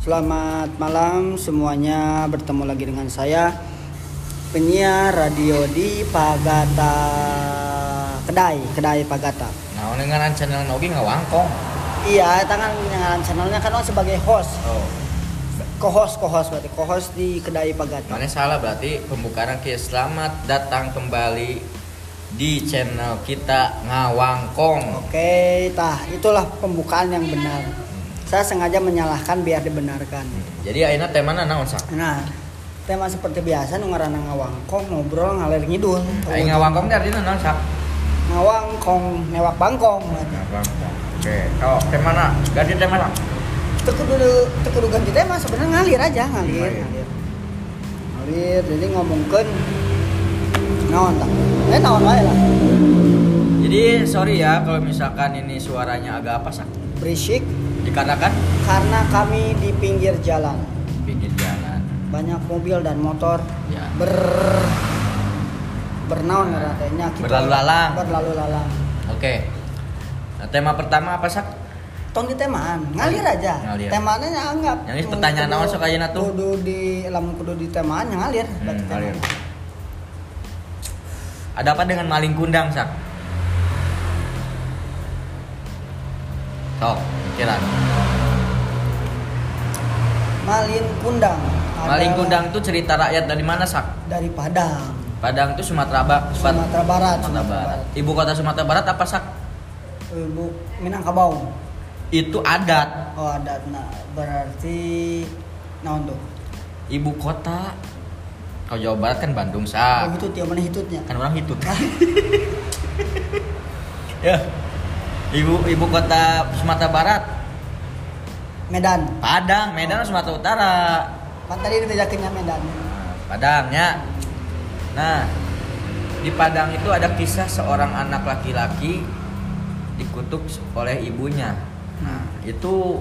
Selamat malam semuanya bertemu lagi dengan saya penyiar radio di Pagata Kedai Kedai Pagata. Nah, dengan channel Nogi ngawangkong. Iya, tangan dengan channelnya kan sebagai host, Oh, co-host, co-host berarti co-host di Kedai Pagata. mana salah berarti pembukaan ke selamat datang kembali di channel kita ngawangkong. Oke, tah itulah pembukaan yang benar. Saya sengaja menyalahkan biar dibenarkan. Jadi akhirnya temana naon sak? Nah, tema seperti biasa nu ngaranna ngawangkong ngobrol ngalir ngidul. Aing ngawangkong teh artinya naon sak? Ngawangkong, newak bangkong. Oke, oh temana? Ganti tema sak. Teu kudu teu kudu ganti tema sebenarnya ngalir aja, ngalir, Ngalir. ngalir. Jadi ngomongkeun naon tah? Eh naon wae lah. Jadi sorry ya kalau misalkan ini suaranya agak apa sak? Berisik Dikarenakan karena kami di pinggir jalan. pinggir jalan. Banyak mobil dan motor Ya. ber katanya kita Berlalu lalang. berlalu lalang Oke. Nah, tema pertama apa sak? tong di temaan ngalir aja Ngalir. temanya nya anggap Yang ini pertanyaan naon sok ayeuna tuh? kudu di lamun kudu di temaan yang ngalir Hmm, ngalir. Ada apa dengan maling kundang sak? Sok, pikiran. malin kundang Maling adalah kundang itu cerita rakyat dari mana sak? dari Padang Padang itu Sumatera Barat. Sumatera Barat Sumatera Barat. Ibu kota Sumatera Barat apa sak? Ibu Minangkabau Itu adat. oh ada nah berarti naon tuh Ibu kota kalau Jawa Barat kan Bandung oh sak. hitut ya mana hitutnya Kan orang hitut. ya. Ibu ibu kota Sumatera Barat Medan Padang, Medan Sumatera Utara. kan tadi dibedakannya Medan Nah, Padang ya. Nah, di Padang itu ada kisah seorang anak laki-laki dikutuk oleh ibunya. Nah, itu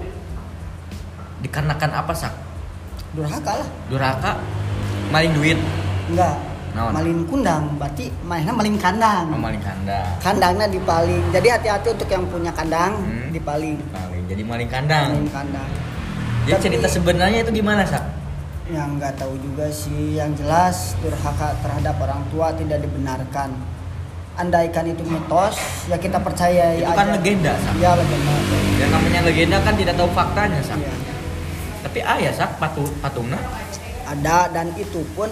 dikarenakan apa sak? durhaka lah Durhaka, maling duit, enggak Naon? malin kundang berarti mainnya maling kandang oh, maling kandang. kandangnya dipaling jadi hati-hati untuk yang punya kandang Hmm. dipaling Maling, jadi maling kandang. maling kandang Jadi Tapi- cerita sebenarnya itu gimana sak? yang nggak tahu juga sih yang jelas durhaka terhadap orang tua tidak dibenarkan andaikan itu mitos ya kita percaya Itu aja kan legenda sak. ya legenda Yang namanya legenda kan tidak tahu faktanya sak. Iya. Tapi ayah sak patu patungna. ada dan itu pun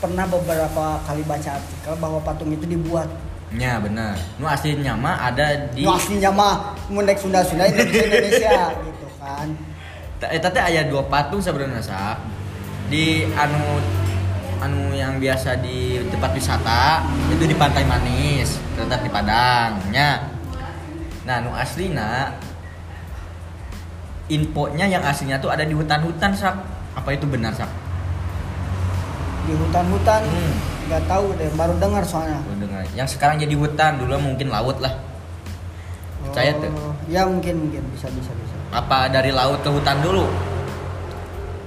pernah beberapa kali baca artikel bahwa patung itu dibuat Ya benar. Nu aslinya mah ada di Nu aslinya mah mundek Sunda Sunda Indonesia Indonesia gitu kan Ta- Eta teh aya dua patung sebenarnya sak di anu anu yang biasa di tempat wisata itu di Pantai Manis terletak di Padang nya. Nah, nu aslina infonya yang aslinya tuh ada di hutan-hutan sak. Apa itu benar sak? Di hutan-hutan Hmm. nggak tahu deh baru dengar soalnya Lu dengar. Yang sekarang jadi hutan dulu mungkin laut lah. Percaya tuh? Oh, ya mungkin mungkin bisa bisa bisa Apa dari laut ke hutan dulu?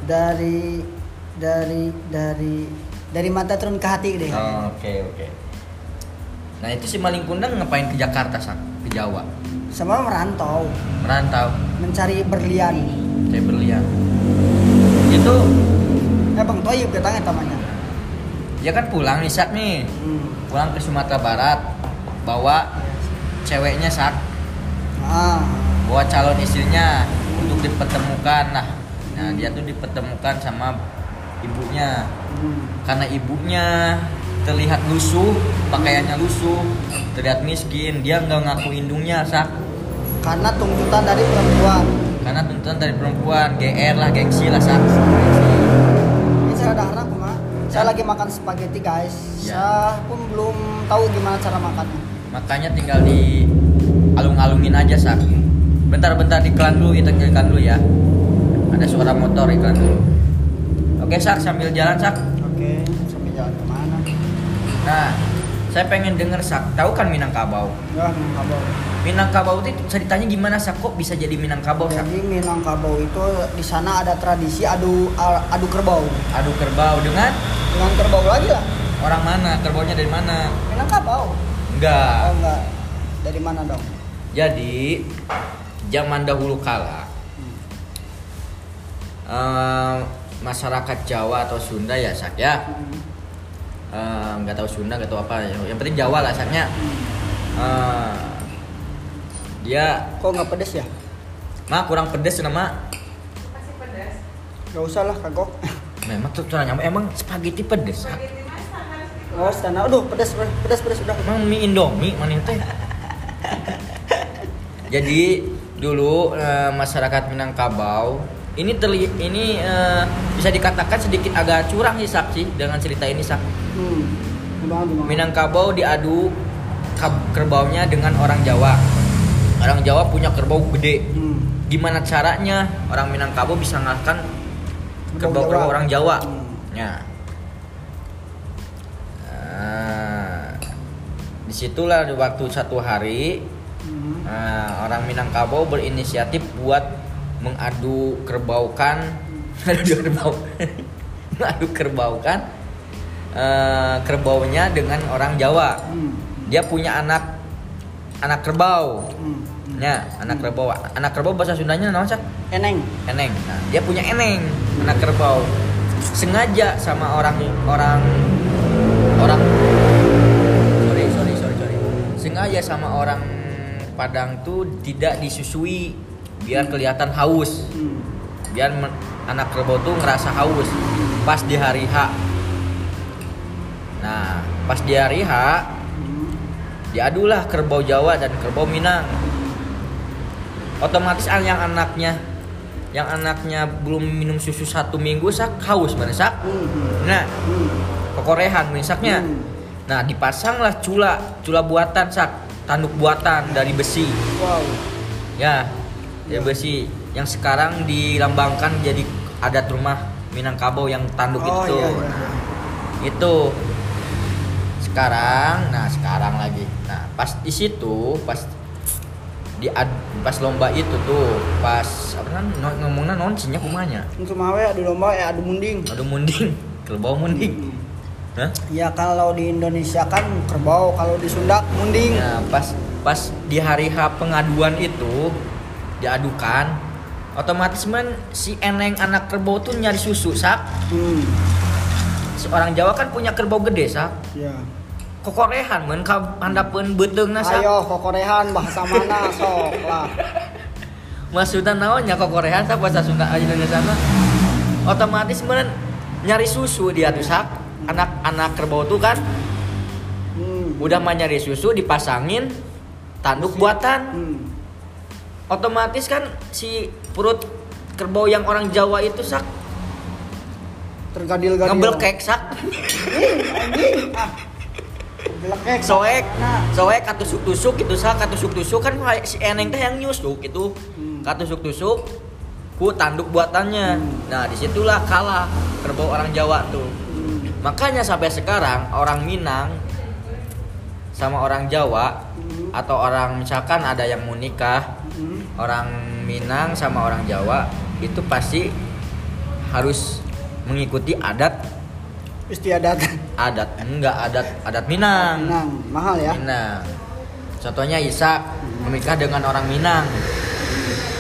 dari dari dari dari mata turun ke hati deh Oh, Oke oke. Nah itu si maling kundang ngapain ke Jakarta sak? Ke Jawa. sama merantau Merantau. mencari berlian Kayak berlian. Itu eh bang toyib datangnya tamanya ya kan pulang nih sak nih. hmm. Pulang ke Sumatera Barat. Bawa ceweknya sak. ah Bawa calon istrinya untuk dipertemukan. Nah, nah dia tuh dipertemukan sama ibunya. hmm. Karena ibunya terlihat lusuh, pakaiannya lusuh, terlihat miskin, dia nggak ngaku indungnya sak. karena tuntutan dari perempuan Karena tuntutan dari perempuan, GR lah, gengsi lah sak. ini saya ada. Saya lagi makan spaghetti guys Ya. saya pun belum tahu gimana cara makannya Makanya tinggal di alung-alungin aja sak. Bentar-bentar iklan dulu, kita iklan dulu ya. Ada suara motor iklan dulu. Oke sak, sambil jalan sak. oke sampai jalan ke mana Nah, saya pengen denger sak. Tahu kan Minangkabau? ya Minangkabau Minangkabau itu ceritanya gimana sak? Kok bisa jadi Minangkabau sak? jadi Minangkabau itu di sana ada tradisi adu adu kerbau Adu kerbau dengan dengan kerbau lagi lah orang mana? Kerbaunya dari mana? Minangkabau Enggak. oh enggak dari mana dong Jadi zaman dahulu kala Hmm. eh, masyarakat Jawa atau Sunda ya sak ya Hmm. Eh, nggak tahu Sunda nggak tahu apa yang penting Jawa lah saknya Eh, dia Kok nggak pedes ya? mah kurang pedes nama Masih pedas. Gak usah lah kagok. Memang tuh caranya emang spaghetti pedes Oh, sana. Aduh, pedes, pedes, pedes udah. emang mie indomie mana teh jadi dulu eh, masyarakat Minangkabau ini terli ini eh, bisa dikatakan sedikit agak curang sih sak sih dengan cerita ini sak Hmm. Minangkabau diadu kerbaunya dengan orang Jawa. Orang Jawa punya kerbau gede. Hmm. Gimana caranya orang Minangkabau bisa ngalahkan kerbau-kerbau orang Jawa? Hmm. Ya. Nah, di situlah di waktu satu hari Hmm. nah, orang Minangkabau berinisiatif buat mengadu kerbaukan, mengadu kerbau, mengadu kerbaukan eh, kerbaunya dengan orang Jawa. Hmm. Dia punya anak anak kerbau. Hmm. Ya, anak kerbau. Anak kerbau bahasa Sundanya sak? Eneng. Eneng. Nah, dia punya eneng, anak kerbau. Sengaja sama orang orang orang sorry sorry sorry sorry. Sengaja sama orang Padang tuh tidak disusui biar kelihatan haus. Biar anak kerbau tuh ngerasa haus pas di hari H. Nah, pas di hari H diadulah kerbau Jawa dan kerbau Minang. Otomatis an- yang anaknya yang anaknya belum minum susu satu minggu sak haus mana sak. Hmm. Nah, Hmm. kekorehan misalnya. Hmm. Nah, dipasanglah cula, cula buatan sak, tanduk buatan dari besi. Wow. Ya, Ya. dari besi yang sekarang dilambangkan jadi adat rumah Minangkabau yang tanduk Oh, itu. iya, iya, iya. itu sekarang nah sekarang lagi nah pas di situ pas di ad- pas lomba itu tuh pas apa kan no- ngomongnya non sinya kumanya Untuk mawe adu lomba ya adu munding. aduh munding kerbau munding Hmm. Hah? Ya kalau di Indonesia kan kerbau, kalau di Sunda munding. nah pas pas di hari H pengaduan itu diadukan otomatis man si eneng anak kerbau tuh nyari susu sak Hmm. seorang Jawa kan punya kerbau gede sak Ya. Kokorehan men ka handapeun beuteungna sak Ayo kokorehan bahasa mana sok lah. maksudnya naonnya kok Korea sak bahasa Sunda aja Indonesia mah otomatis meureun nyari susu dia tuh sak anak-anak kerbau tuh kan Hmm. udah mah nyari susu dipasangin tanduk buatan Hmm. otomatis kan si perut kerbau yang orang Jawa itu sak Tergadil-gadil. ngebelkek sak Anjing. Ah. Soek soek katusuk-tusuk gitu sak katusuk-tusuk kan kayak si eneng teh yang nyusuk gitu Hmm. katusuk-tusuk ku tanduk buatannya Hmm. nah di situlah kalah kerbau orang Jawa tuh Hmm. Makanya sampai sekarang orang Minang sama orang Jawa Hmm. atau orang misalkan ada yang mau nikah, Hmm. orang Minang sama orang Jawa itu pasti harus mengikuti adat Istiadat. adat enggak adat adat Minang. Minang, mahal ya. Minang. Contohnya Isa menikah dengan orang Minang.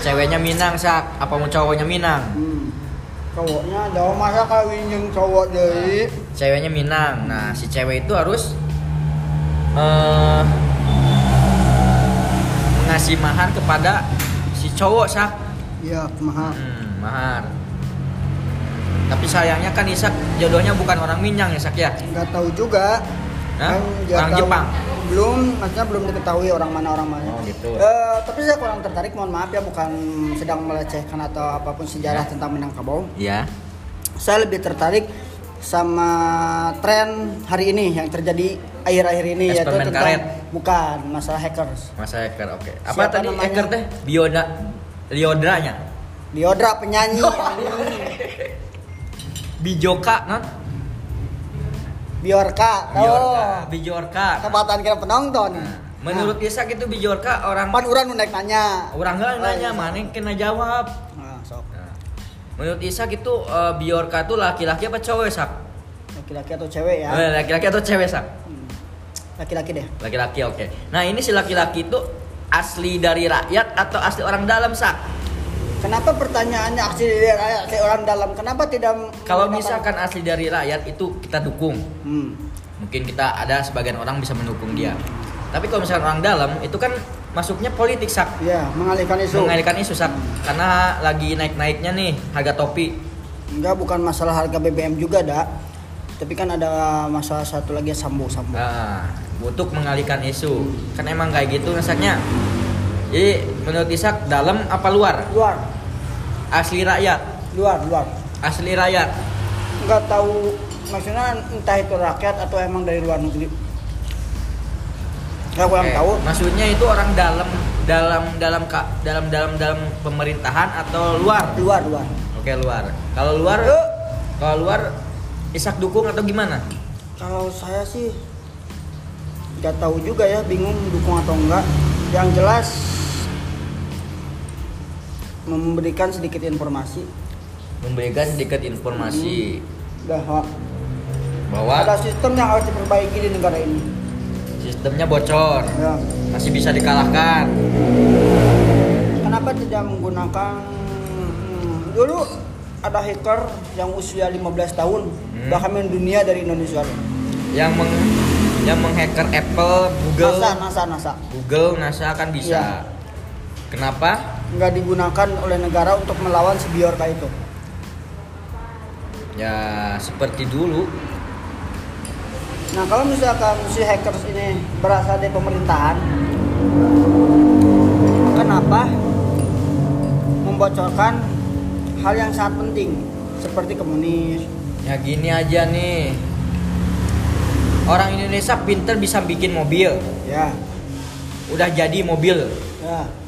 Ceweknya Minang, Sak. Apa mau cowoknya Minang? Hmm. Cowoknya jauh masa kawin jeung cowok deui. ceweknya Minang. Nah, si cewek itu harus eh mengasih mahar kepada si cowok sak. Iya, mahal. Hmm, mahar. Tapi sayangnya kan Isak jodohnya bukan orang Minang ya sak ya. Nggak tahu juga. Hah? Orang tahu. Jepang? Belum, maksudnya belum diketahui orang mana orang mana. Oh, gitu. Eh, tapi saya kurang tertarik, mohon maaf ya, bukan sedang melecehkan atau apa pun sejarah tentang Minangkabau. Iya. Saya lebih tertarik sama tren hari ini yang terjadi akhir-akhir ini yaitu Eksperimen tentang karet. bukan masalah hackers. Masa hacker oke. Apa Siapa tadi namanya? hacker teh? Bioda Liodranya. Liodra penyanyi. Bijoka non? Biorka. Biorka. Oh. Bijorka. Kesempatan kita penonton. Nah, menurut Isak itu Bijorka orang Pan urang nu nanya. orang nggak Oh, nanya iya. mana yang kena jawab. Nah, sok. Nah, menurut Isak itu eh, Biorka itu laki-laki apa cowok Sak? Laki-laki atau cewek ya? Eh, Laki-laki atau cewek Sak? Hmm. Laki-laki deh. Laki-laki oke. Nah ini si laki-laki itu asli dari rakyat atau asli orang dalam Sak? Kenapa pertanyaannya aksi dari rakyat dari orang dalam? Kenapa tidak Kalau misalkan asli dari rakyat itu kita dukung. Hmm. Mungkin kita ada sebagian orang bisa mendukung dia. Tapi kalau misalkan orang dalam itu kan masuknya politik sak. Ya, mengalihkan isu. Mengalihkan isu sak. Karena lagi naik-naiknya nih harga topi. Enggak, bukan masalah harga BBM juga, dak. Tapi kan ada masalah satu lagi sambo-sambo. Nah, untuk mengalihkan isu. Kan emang kayak gitu nasaknya. Jadi menurut Isak dalam apa luar? Luar, Asli rakyat. luar, luar. Asli rakyat. Enggak tahu maksudnya entah itu rakyat atau emang dari luar negeri. Enggak kurang Oke, tahu. Maksudnya itu orang dalam dalam dalam ka- dalam dalam dalam pemerintahan atau luar? Luar, luar. Oke luar. Kalau luar, Yuk. kalau luar Isak dukung atau gimana? Kalau saya sih nggak tahu juga ya, bingung dukung atau enggak. Yang jelas memberikan sedikit informasi Memberikan sedikit informasi bahwa bahwa ada sistem yang harus diperbaiki di negara ini. sistemnya bocor, Ya. masih bisa dikalahkan. Kenapa tidak menggunakan hmm, dulu ada hacker yang usia 15 tahun Hmm. bahkan mendunia dari Indonesia. Yang meng yang menghacker Apple, Google, NASA, NASA, NASA. Google, NASA kan bisa. Iya. Kenapa? Nggak digunakan oleh negara untuk melawan si Biorka itu. Ya seperti dulu. Nah kalau misalkan si hackers ini berasal dari pemerintahan, kenapa membocorkan hal yang sangat penting seperti komunis? Ya gini aja nih. Orang Indonesia pinter bisa bikin mobil. Ya, Udah jadi mobil. ya.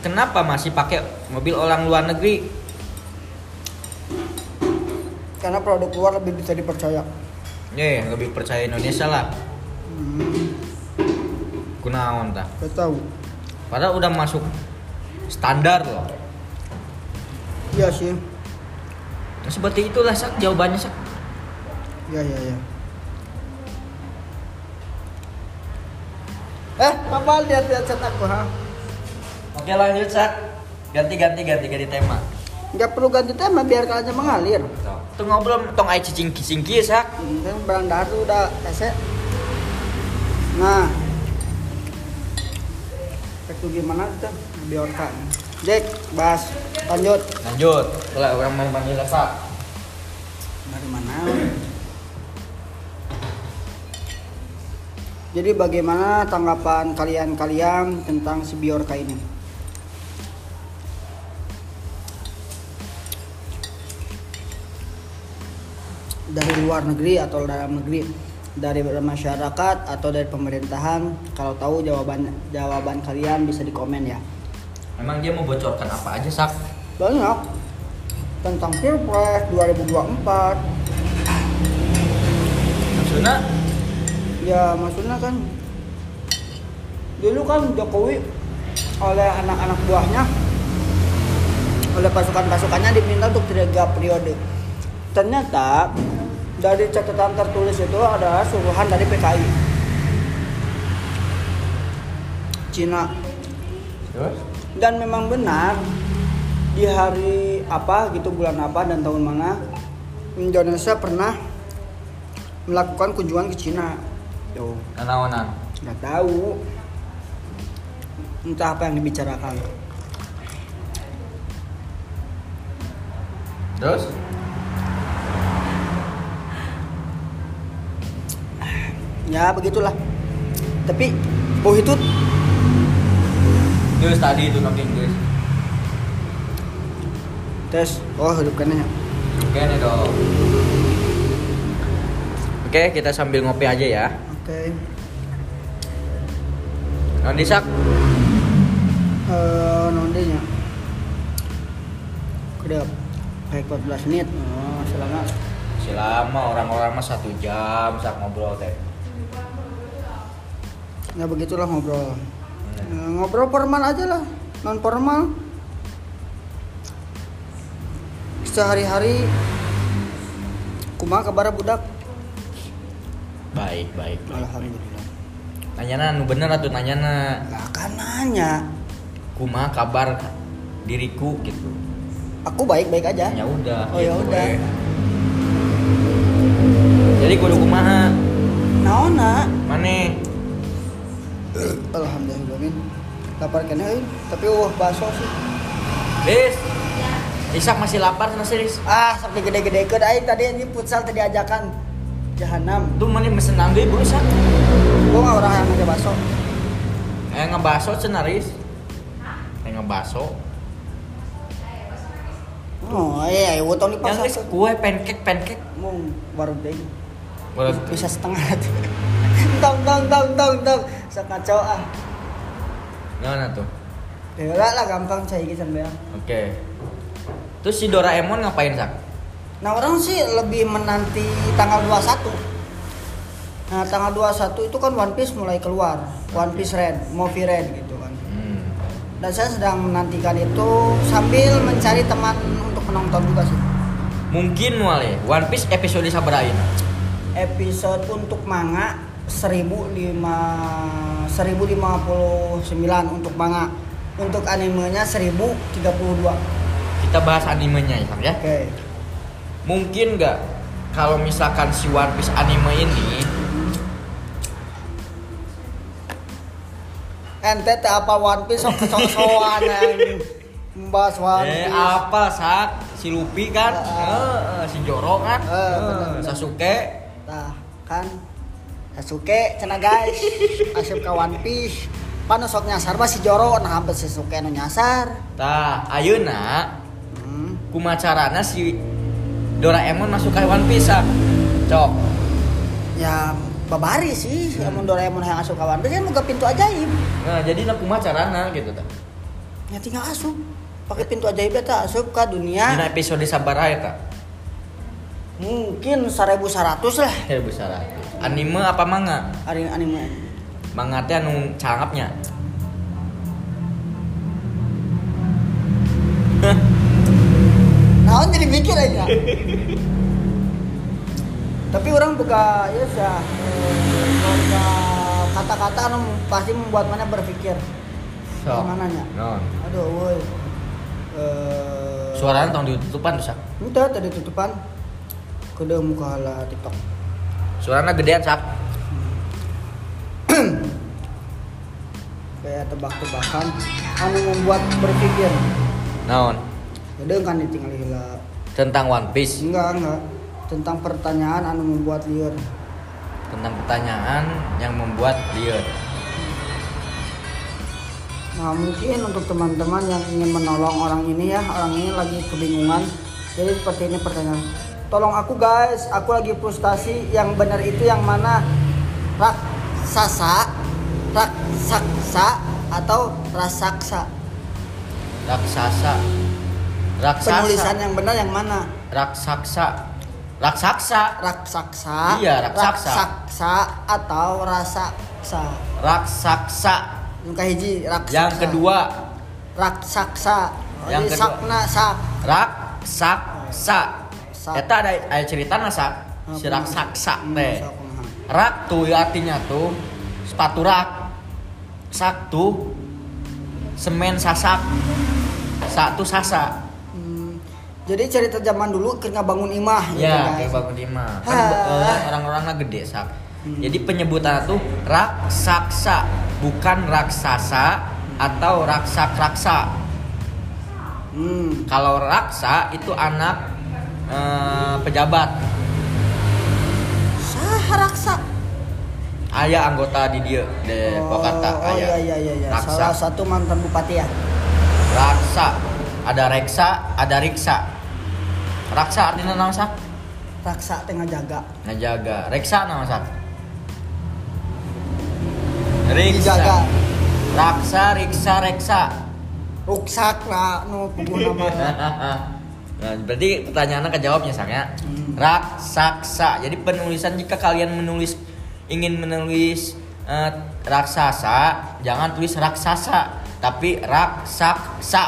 Kenapa masih pakai mobil orang luar negeri? Karena produk luar lebih bisa dipercaya. Nih, lebih percaya Indonesia lah. Hmm, Kunaon tah. gak tahu. Padahal udah masuk standar loh. Iya sih. Nah, seperti itulah sak jawabannya sak. Ya, ya, ya. Eh, apa lihat-lihat chat aku, ha? Oke lanjut sak. Ganti ganti ganti ganti tema. Nggak perlu ganti tema, biarkan aja mengalir. Tuh ngobrol tong ai cicing singki sak. Kan barang daru udah rese. Nah. Itu gimana tuh? Biorka. Jack, bahas lanjut. Lanjut. Kalau orang mau panggil sak. Dari mana? Jadi bagaimana tanggapan kalian-kalian tentang si Biorka ini? Dari luar negeri atau dalam negeri? Dari masyarakat atau dari pemerintahan? Kalau tahu jawaban jawaban kalian bisa di komen ya. Memang dia mau bocorkan apa aja sak? Banyak tentang Pilpres 2024 Maksudnya Ya maksudnya kan dulu kan Jokowi oleh anak-anak buahnya oleh pasukan-pasukannya diminta untuk tiga periode. Ternyata dari catatan tertulis itu adalah suruhan dari PKI Cina dan memang benar di hari apa gitu bulan apa dan tahun mana Indonesia pernah melakukan kunjungan ke Cina. Tuh Nanaonan. nggak tahu entah apa yang dibicarakan Terus? Ya begitulah tapi oh itu Terus tadi itu nanti guys. tes oh hidupkannya Oke nih dong. Oke kita sambil ngopi aja ya. oke Nanti sak. eh nondenya udah kayak 14 menit oh selama Masih lama orang-orang mah satu jam sak ngobrol teh. Ya begitulah ngobrol Eh, ngobrol formal aja lah non formal sehari-hari kumaha kabar budak Baik baik. baik, baik. alhamdulillah Nanyana nu bener atuh nanyana Lah kan nanya kumaha kabar diriku gitu. Aku baik-baik aja. Ya udah. Oh, ya gitu, udah. we. Jadi kudu kumaha? Naona. Mane? Alhamdulillah min. Lapar kena euy, tapi wah bakso sih. Lis. Isak masih lapar sana sih, Lis. Ah, sampai gede-gede ke aing tadi ini futsal tadi ajakan jahanam. Tuh mana mesen deui bulu sak. Gua nggak orang yang pakai bakso. Eh ngebaso cenah, Ris. Eh ngebaso. Oh iya, iya, tau nih pas Yang kue pancake pancake. mau baru deh. Bisa setengah tuh. Tong tong tong tong tong. Ngaco ah. Gimana tuh? Ya lah gampang cai gitu sampean. Oke. Terus si Doraemon ngapain sak? Nah orang sih lebih menanti tanggal 21 Nah tanggal 21 itu kan One Piece mulai keluar One Piece Red, Movie Red gitu kan Hmm. Dan saya sedang menantikan itu sambil mencari teman untuk menonton juga sih Mungkin wale One Piece episode sabaraha ayeuna? Episode untuk manga 1005 1059 untuk manga. Untuk animenya 1032 Oke Kita bahas animenya ya, ya. Mungkin nggak? Kalau misalkan si One Piece anime ini Ente teh apa One Piece? Sok sok-sokan. Membahas One eh Piece. apa sak? Si Luffy kan, Ah. Eh, si Zoro kan, Eh, Eh, bener-bener. Sasuke, Tah, kan Sasuke cenah guys asup ka One Piece panu sok nyasar mah si Joro nah hampir Sasuke nu nyasar tah ayeuna hmm. kumacarana si Doraemon masuk ke One Piece sak. Cok. ya babari sih Hmm. Doraemon yang asup ka One Piece kan pintu ajaib Nah, jadi nak kumacarana gitu tah. ya tinggal asup pakai pintu ajaib eta asup ka Dina dunia episode sabaraha eta? mungkin 1100 lah Ya besar. Anime apa manga? hari anime Manga teh anu cangapnya. Naon jadi mikir aja. Tapi orang buka ya sah buka kata-kata anu pasti membuat mana berpikir. Mananya? Non. Aduh, woi. Eh, Suaranya tong ditutupan tuh sak. Itu tadi tutupan. Kudu muka lah TikTok. Suaranya gedean sak. Kayak tebak-tebakan anu membuat berpikir. Naon? Gede kan ditinggal hila. Tentang One Piece. Enggak, enggak. Tentang pertanyaan anu membuat liar. Tentang pertanyaan yang membuat liar. Nah mungkin untuk teman-teman yang ingin menolong orang ini ya Orang ini lagi kebingungan Jadi seperti ini pertanyaan Tolong aku guys, aku lagi frustasi Yang benar itu yang mana Raksasa Raksaksa Atau rasaksa Raksasa. Raksasa. Penulisan yang benar yang mana? Raksaksa. Raksaksa. Raksaksa Iya, raksaksa. Raksaksa Atau rasaksa Raksaksa. Yang hiji raksaksa Yang kedua Raksaksa Yang kedua. sakna sak raksaksa. Eta ada ada cerita sak. Si Apa? raksaksa Hmm, teh. Rak tuh ya artinya tuh sepatu rak. Sak tuh semen sasak. Sak tuh sasa. Hmm, jadi cerita zaman dulu kena bangun imah gitu, Ya, kayak bangun dimah. Kan eh, orang-orangnya gede sak. Hmm. Jadi penyebutan tuh raksaksa, bukan raksasa atau raksak-raksa. Hmm. Kalau raksa itu anak eh, pejabat. Saha raksa? Ayah anggota di dia de Pokata oh ayah. iya iya iya iya. Raksa. Salah satu mantan bupati ya. Raksa. Ada reksa, ada riksa. Raksa artinya naon sak? Raksa tengah jaga. Ngajaga. Reksa naon sak? Riksa. Dijaga. Raksa, riksa, reksa. Ruksak lah nu puguh nama. nah, berarti pertanyaannya kejawabnya sang ya. Hmm. Raksaksa. Jadi penulisan jika kalian menulis ingin menulis eh, raksasa, jangan tulis raksasa, tapi raksaksa.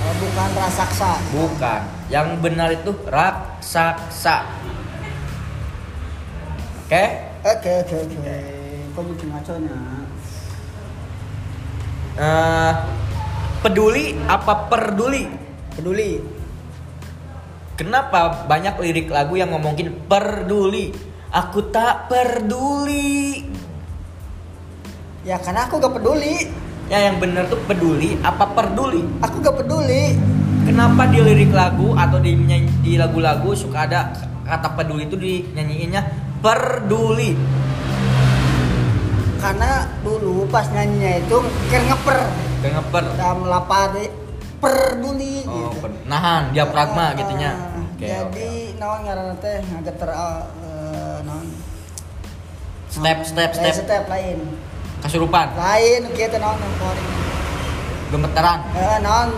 Oh, bukan rasaksa. Bukan. Yang benar itu raksaksa. Oke? Oke oke oke. Kok bikin nya? Eh, peduli apa perduli? Peduli. Kenapa banyak lirik lagu yang ngomongin peduli aku tak peduli Ya karena aku gak peduli. ya yang bener tuh peduli apa peduli Aku gak peduli. kenapa di lirik lagu atau di nyanyi- di lagu-lagu suka ada kata peduli itu dinyanyiinnya peduli Karena dulu pas nyanyinya itu kayak ngeper. kayak ngeper Dalam lapade peduli oh, gitu. nahan diafragma Ah, gitunya ah. Oke, Jadi oke. naon ngaranna teh ngageter uh, uh, naon step step Lain step step lain. kasurupan Lain kieu teh naon keluar. gemeteran Eh naon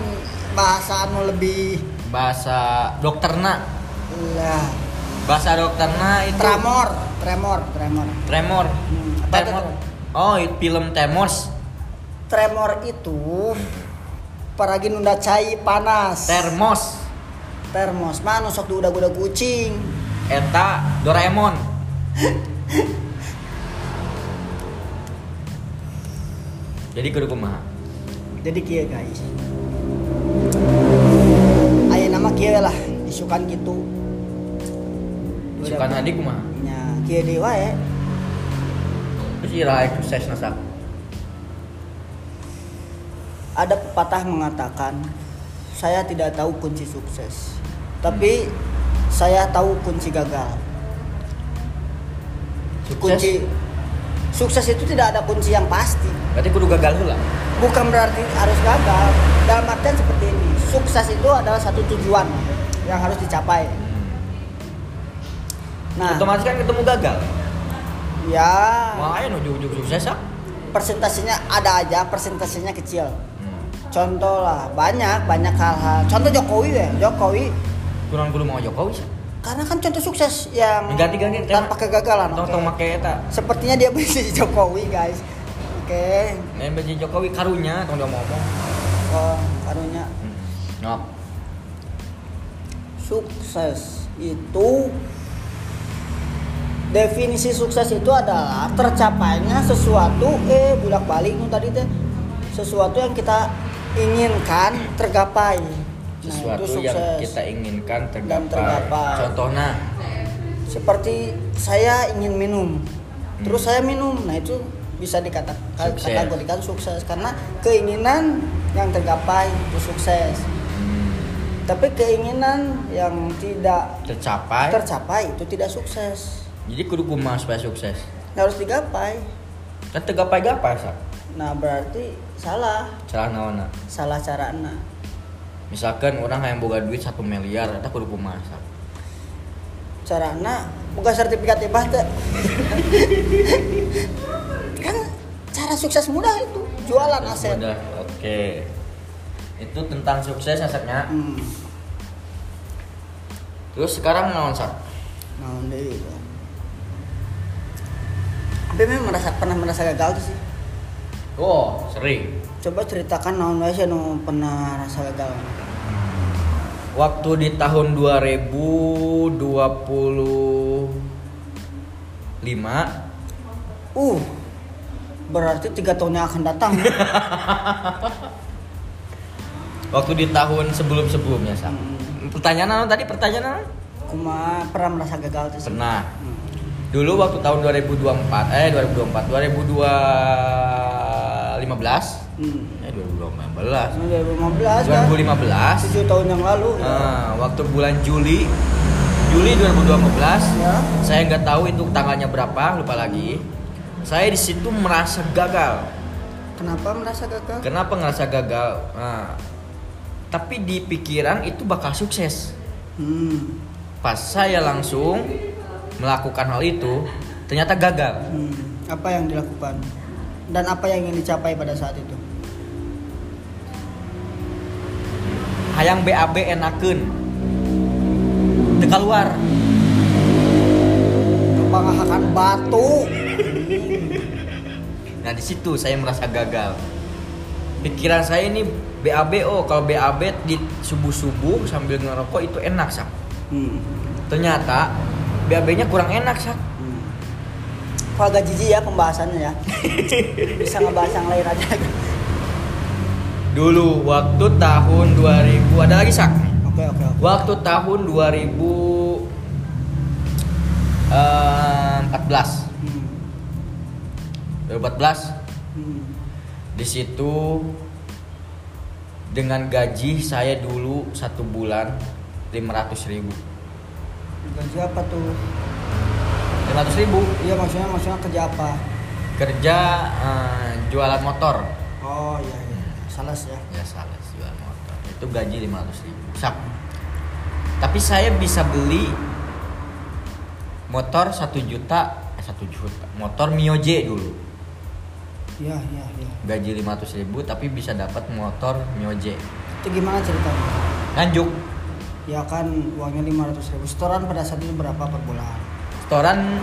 bahasa anu lebih bahasa dokterna lah bahasa dokterna itu tremor, tremor, tremor. tremor Hmm, tremor? oh itu film Tremors Tremor itu paragi nunda cai panas. termos Termos mah anu sok diudag-udag kucing. eta Doraemon jadi kudu kumaha Jadi kieu guys. Aya nama kieu lah, isukan gitu. suka adik kumaha Nya kieu deui wae. terus ira sukses nasak Ada pepatah mengatakan, saya tidak tahu kunci sukses, tapi saya tahu kunci gagal. sukses Kunci sukses itu tidak ada kunci yang pasti. berarti kudu gagal heula Bukan berarti harus gagal. Dalam artian seperti ini, sukses itu adalah satu tujuan yang harus dicapai. Nah, otomatis kan ketemu gagal ya makanya ujung-ujung sukses ah persentasenya ada aja, persentasenya kecil. Contoh lah, banyak banyak hal-hal. Contoh Jokowi ya, Jokowi. Kurang kudu mau Jokowi sih. Karena kan contoh sukses yang ganti-ganti tanpa kegagalan. tong tong make eta. Sepertinya dia bisa Jokowi guys. Oke, Nen baju Jokowi karunya tong dia ngomong. Oh, karunya. Nok. sukses itu definisi sukses itu adalah tercapainya sesuatu eh bulak balik nu tadi teh. Sesuatu yang kita inginkan tergapai Nah, sesuatu yang kita inginkan Dan tergapai. tergapai. Contohnya, seperti saya ingin minum terus saya minum nah itu bisa dikatakan Sukses. kategorikan sukses karena keinginan yang tergapai itu sukses hmm, tapi keinginan yang tidak tercapai. tercapai itu tidak sukses Jadi kudu kumaha supaya sukses. harus digapai Kan tergapai-gapai sak. nah berarti salah Salah naonna. salah carana Misalkan orang yang boga duit satu miliar, eta kudu kumaha sak. carana buka sertifikat hibah teh kan cara sukses mudah itu jualan aset Udah, oke. Itu tentang sukses asapnya. hmm. Terus sekarang naon sak? Naon deui itu. Tapi memang merasa pernah merasa gagal tuh sih. Oh, sering. Coba ceritakan naon wae sih nu pernah rasa gagal. Waktu di tahun 2025 Uh, berarti tiga tahun yang akan datang. Waktu di tahun sebelum-sebelumnya sak. Hmm. Pertanyaan tadi? Pertanyaan? Kuma pernah merasa gagal tuh. Pernah. Hmm. Dulu waktu tahun 2024 eh 2024 2015 Hmm. eh 2015 2015 kan? 2015 7 tahun yang lalu ya. Nah, waktu bulan Juli Juli 2015 Ya. saya nggak tahu itu tanggalnya berapa lupa lagi saya di situ merasa gagal Kenapa merasa gagal? kenapa ngerasa gagal nah, tapi di pikiran itu bakal sukses Hmm. pas saya langsung melakukan hal itu ternyata gagal Hmm. Apa yang dilakukan? Dan apa yang ingin dicapai pada saat itu? hayang BAB enakeun teu keluar Kebangakan batu. nah di situ saya merasa gagal pikiran saya ini BAB oh kalau BAB di subuh subuh sambil ngerokok itu enak sak Hmm. ternyata BAB-nya kurang enak sak Kok agak jijik ya pembahasannya ya. Bisa ngebahas yang lain aja. dulu waktu tahun 2000 ada lagi sak Oke oke oke. Waktu tahun 2014 Hmm. 2014 Hmm. di situ dengan gaji saya dulu satu bulan 500 ribu Gaji apa tuh? 500 ribu Iya maksudnya maksudnya kerja apa? kerja eh, jualan motor Oh iya iya. Sales ya. ya salah jualan motor itu gaji 500 ribu sak tapi saya bisa beli motor satu juta eh satu juta motor Mio J dulu Iya iya iya. gaji 500 ribu tapi bisa dapat motor Mio J Itu gimana ceritanya? nganjuk Ya kan uangnya 500 ribu. Setoran pada saat itu berapa per bulan? Setoran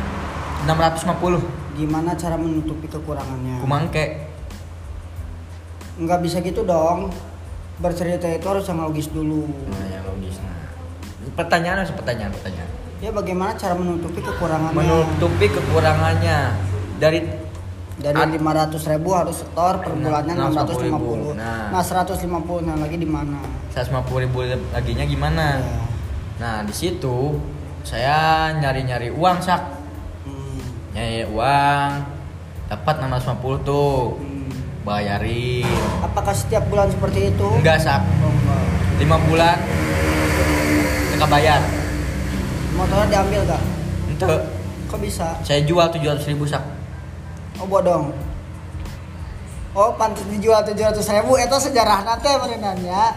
650 Gimana cara menutupi kekurangannya? kumangke Nggak bisa gitu dong. Bercerita itu harus yang logis dulu. nah ya logis nah pertanyaan harus pertanyaan pertanyaan Ya bagaimana cara menutupi kekurangannya? menutupi kekurangannya dari Dari Ad- 500 ribu harus setor per bulannya 650. 650. Nah. Nah, 150 nah lagi di mana? 150 ribu laginya gimana Ya. nah di situ saya nyari nyari uang sak Hmm. nyari uang dapat 650 tuh Hmm. bayarin Apakah setiap bulan seperti itu? enggak sak Oh, lima bulan enggak bayar Motornya diambil gak? ente Kok bisa? saya jual 700 ribu sak Oh bodong. Oh pantas dijual 700 ribu itu sejarah nanti merenanya.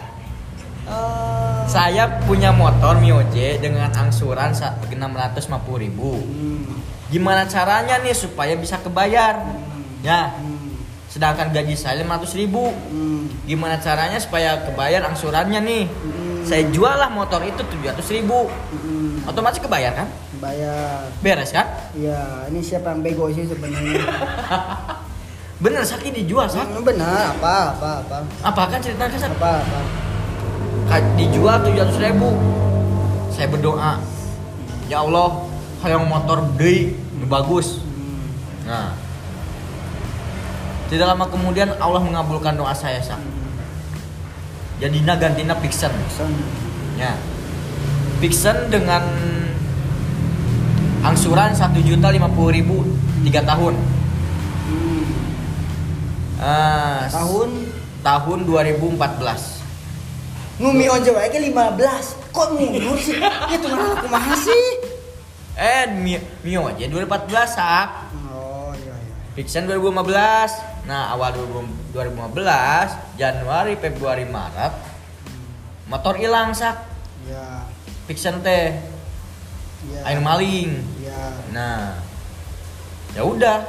Eh, saya punya motor Mio J dengan angsuran sa- 650 ribu. Hmm, gimana caranya nih supaya bisa kebayar? Hmm, ya. Hmm, sedangkan gaji saya 500 ribu. Hmm, gimana caranya supaya kebayar angsurannya nih? Hmm, saya jual lah motor itu 700 ribu. Hmm, otomatis kebayar kan? Bayar. beres kan? Iya, ini siapa yang bego sih sebenarnya? bener sakit dijual sak. Benar, apa, apa, apa, apa kan ceritakan sak. Apa, apa. Dijual 700 ribu. Saya berdoa ya Allah hayang motor nu bagus. Nah. Tidak lama kemudian Allah mengabulkan doa saya sak jadinya gantina Pixen. Ya. Pixen dengan angsuran satu juta lima puluh ribu tiga tahun. Ah, tahun? tahun 2014 ngumi onje wae ke 15. Kok mundur sih? Itu mana aku mahal sih? eh Mio, Mio aja 2014 sak Oh, iya iya. Pixen 2015 nah awal 2000 2015 Januari Februari Maret motor hilang sak Ya, Pixen teh ya. air maling Ya. nah ya udah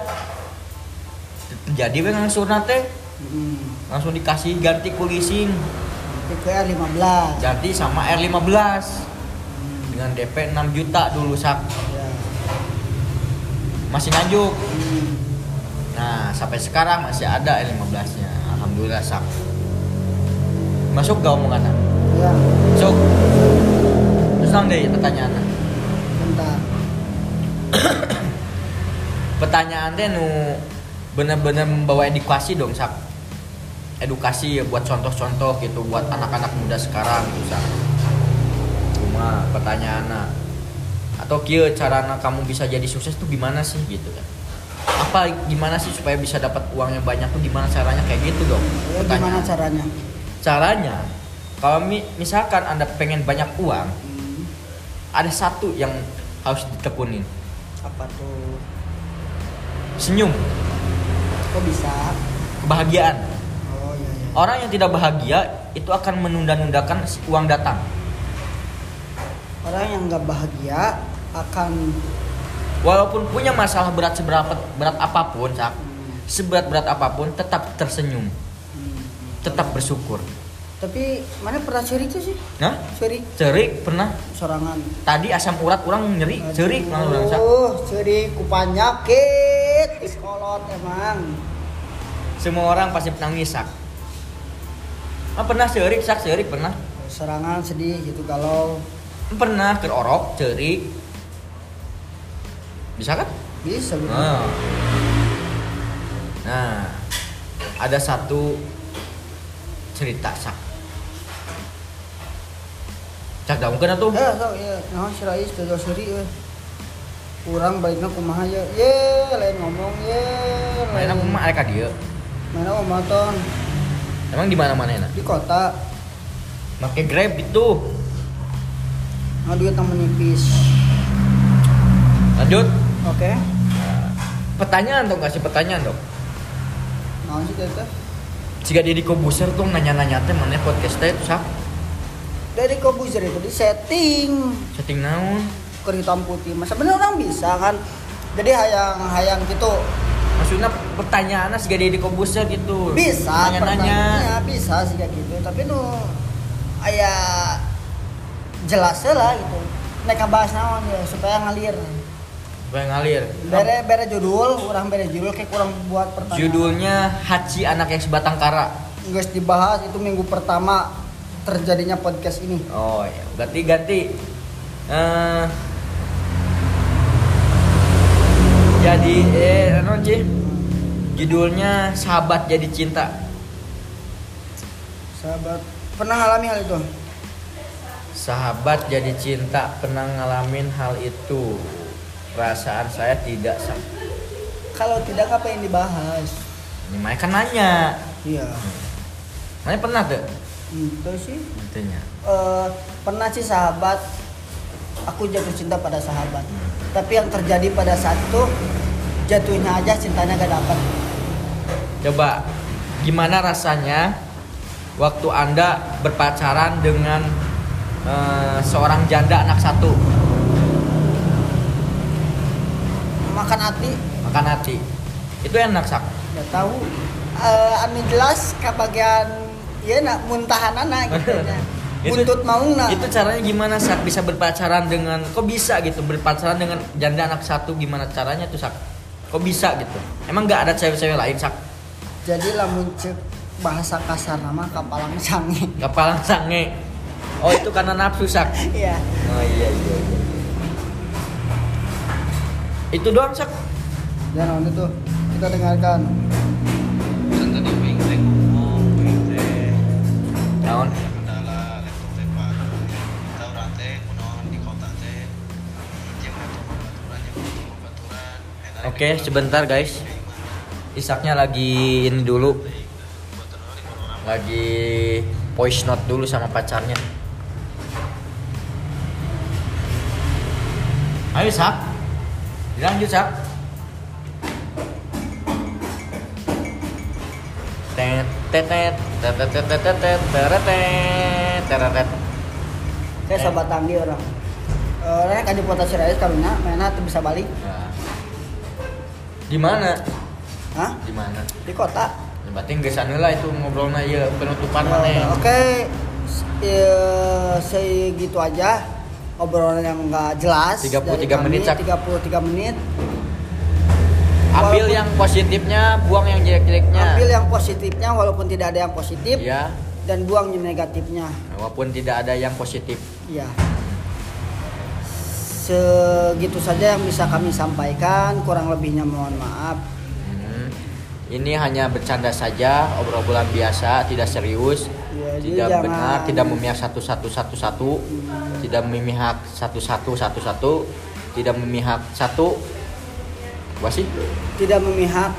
jadi we ngangsurna teh Hmm. langsung dikasih ganti ku leasing Tipe 15. ganti sama R15 Hmm. dengan DP 6 juta dulu sak Ya. masih nganjuk Hmm. nah sampai sekarang masih ada R15 nya alhamdulillah sak masuk gak omongan Ya, masuk terus nang deh pertanyaannya bentar. pertanyaan teh nu bener-bener membawa edukasi dong sak edukasi ya buat contoh-contoh gitu buat anak-anak muda sekarang gitu sak cuma pertanyaannya atau kia carana kamu bisa jadi sukses tuh gimana sih gitu kan apa gimana sih supaya bisa dapat uangnya banyak tuh gimana caranya kayak gitu dong Ya, gimana pertanyaan caranya? caranya kalau mi- misalkan anda pengen banyak uang Hmm. ada satu yang harus ditekunin Apa tuh? senyum Kok bisa? kebahagiaan. Orang yang tidak bahagia itu akan menunda-nundakan uang datang. Orang yang nggak bahagia akan Walaupun punya masalah berat seberapa berat apa pun, Sak, Hmm. seberat berat apa pun tetap tersenyum, Hmm. tetap bersyukur. Tapi mana pernah curi tuh sih? Nah, Curi cerik pernah sorangan. tadi asam urat orang nyeri, cerik orang orang Sak. Oh, curi ku penyakit iskolot emang. Semua orang pasti nangis, Sak. Oh, pernah seurik, sak seurik pernah. Serangan sedih gitu kalau pernah terorok, cerik. Bisa kan? Bisa. Bener. Nah. nah, ada satu cerita sak. Cak daun kena tuh. Ya, sak ya. Nah, sudah seri euy. Kurang baiknya kumaha ya. Ye, lain ngomong ye. Lain kumaha arek dia. Mana omaton emang di mana mana di kota. make grab itu Nah, duit nipis. lanjut Oke. pertanyaan dong kasih pertanyaan dong Naon sih teh? jika Deddy Kobuser tuh nanya-nanya teh mana podcast teh tuh sak Dari Kobuzer itu di setting setting naon hitam putih. Masa bener orang bisa kan? Jadi hayang-hayang gitu maksudnya pertanyaannya si Deddy Kobuser gitu. Bisa nanya-nanya. pertanyaannya bisa sih kayak gitu tapi nu aya jelas lah gitu. Mereka bahas naon ya supaya ngalir. Supaya ngalir. Bere bere judul orang bere judul kayak kurang buat pertanyaan. Judulnya Haji anak yang sebatang kara guys dibahas itu minggu pertama terjadinya podcast ini. Oh ya ganti ganti Eh, jadi eh non Ci? judulnya sahabat jadi cinta. Sahabat pernah ngalami hal itu? Sahabat jadi cinta pernah ngalamin hal itu. Perasaan saya tidak sama kalau tidak apa yang dibahas? Ini Maya kan nanya. Iya. Maya pernah tuh? Itu sih. Intinya. Eh, pernah sih sahabat aku jatuh cinta pada sahabat tapi yang terjadi pada saat itu jatuhnya aja cintanya gak dapat Coba gimana rasanya waktu Anda berpacaran dengan eh, seorang janda anak satu makan hati makan hati. Itu enak sak. nggak tahu Eh, anu jelas ke bagian ya nak muntahan anak gitu Itu- buntut mau nak Itu caranya gimana sak bisa berpacaran dengan kok bisa gitu berpacaran dengan janda anak satu gimana caranya tuh sak? Kok bisa gitu? Emang nggak ada cewek-cewek lain sak? jadi lamun cek bahasa kasar nama kapalang sange Kapalang sange. Oh itu karena nafsu sak. iya Oh iya iya iya. Itu doang sak. dan on itu kita dengarkan kan Oke, di- sebentar guys. Isaknya lagi ini dulu. Lagi voice note dulu sama pacarnya. Ayo Sak. Dilanjut Sak. Saya sahabat tanggi orang Eh, kan di kota Cirais karunya mainnya tuh bisa balik Nah. Di mana? Hah? Di mana? di kota Yang penting geus lah itu ngobrolnya ya penutupan Ya mana udah, Oke, S- ya, segitu aja obrolan yang nggak jelas. 33 dari kami, menit, Cak. 33 menit. Ambil Walaupun- yang positifnya, buang yang jelek-jeleknya. Ambil yang positifnya walaupun tidak ada yang positif Ya, dan buang yang negatifnya. walaupun tidak ada yang positif. Ya. Segitu saja yang bisa kami sampaikan, kurang lebihnya mohon maaf. Hmm. Ini hanya bercanda saja, obrol-obrolan biasa, tidak serius, Ya, tidak jangan- benar, tidak memihak satu-satu satu-satu, tidak memihak satu-satu satu-satu, tidak memihak satu. Apa sih? Tidak memihak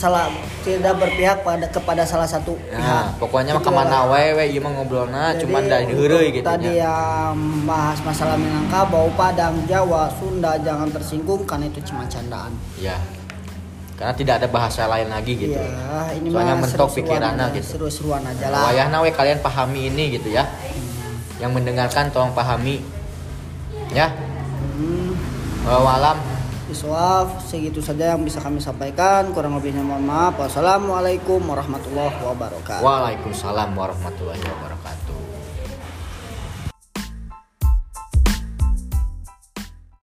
salah tidak berpihak pada kepada salah satu pihak. Nah, pokoknya mah ke mana lah. we we ieu mah ngobrolna cuman dari heureuy gitu Tadi yang bahas masalah Minangkabau, Padang, Jawa, Sunda jangan tersinggung karena itu cuma candaan. Ya. Karena tidak ada bahasa lain lagi gitu. Iya, ini Soalnya mentok pikirannya gitu. Seru-seruan aja lah. Wayahna we kalian pahami ini gitu ya. Yang mendengarkan tolong pahami. Ya. Hmm, Walau alam. Iswaf, segitu saja yang bisa kami sampaikan. Kurang lebihnya mohon maaf. Wassalamualaikum warahmatullahi wabarakatuh. Waalaikumsalam warahmatullahi wabarakatuh.